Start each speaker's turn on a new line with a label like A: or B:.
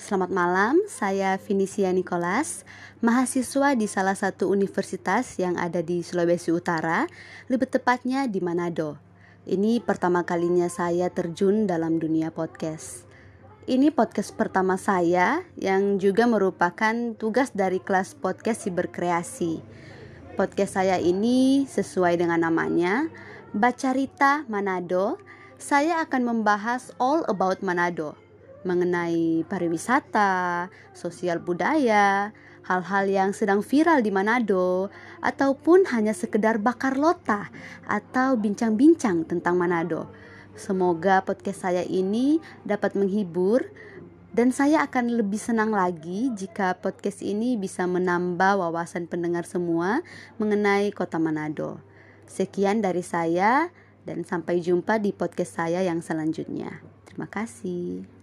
A: Selamat malam, saya Vinisia Nicholas, mahasiswa di salah satu universitas yang ada di Sulawesi Utara, lebih tepatnya di Manado. Ini pertama kalinya saya terjun dalam dunia podcast. Ini podcast pertama saya yang juga merupakan tugas dari kelas podcast Siberkreasi. Podcast saya ini sesuai dengan namanya, Bacarita Manado. Saya akan membahas all about Manado mengenai pariwisata, sosial budaya, hal-hal yang sedang viral di Manado, ataupun hanya sekedar bakar lota atau bincang-bincang tentang Manado. Semoga podcast saya ini dapat menghibur dan saya akan lebih senang lagi jika podcast ini bisa menambah wawasan pendengar semua mengenai kota Manado. Sekian dari saya dan sampai jumpa di podcast saya yang selanjutnya. Terima kasih.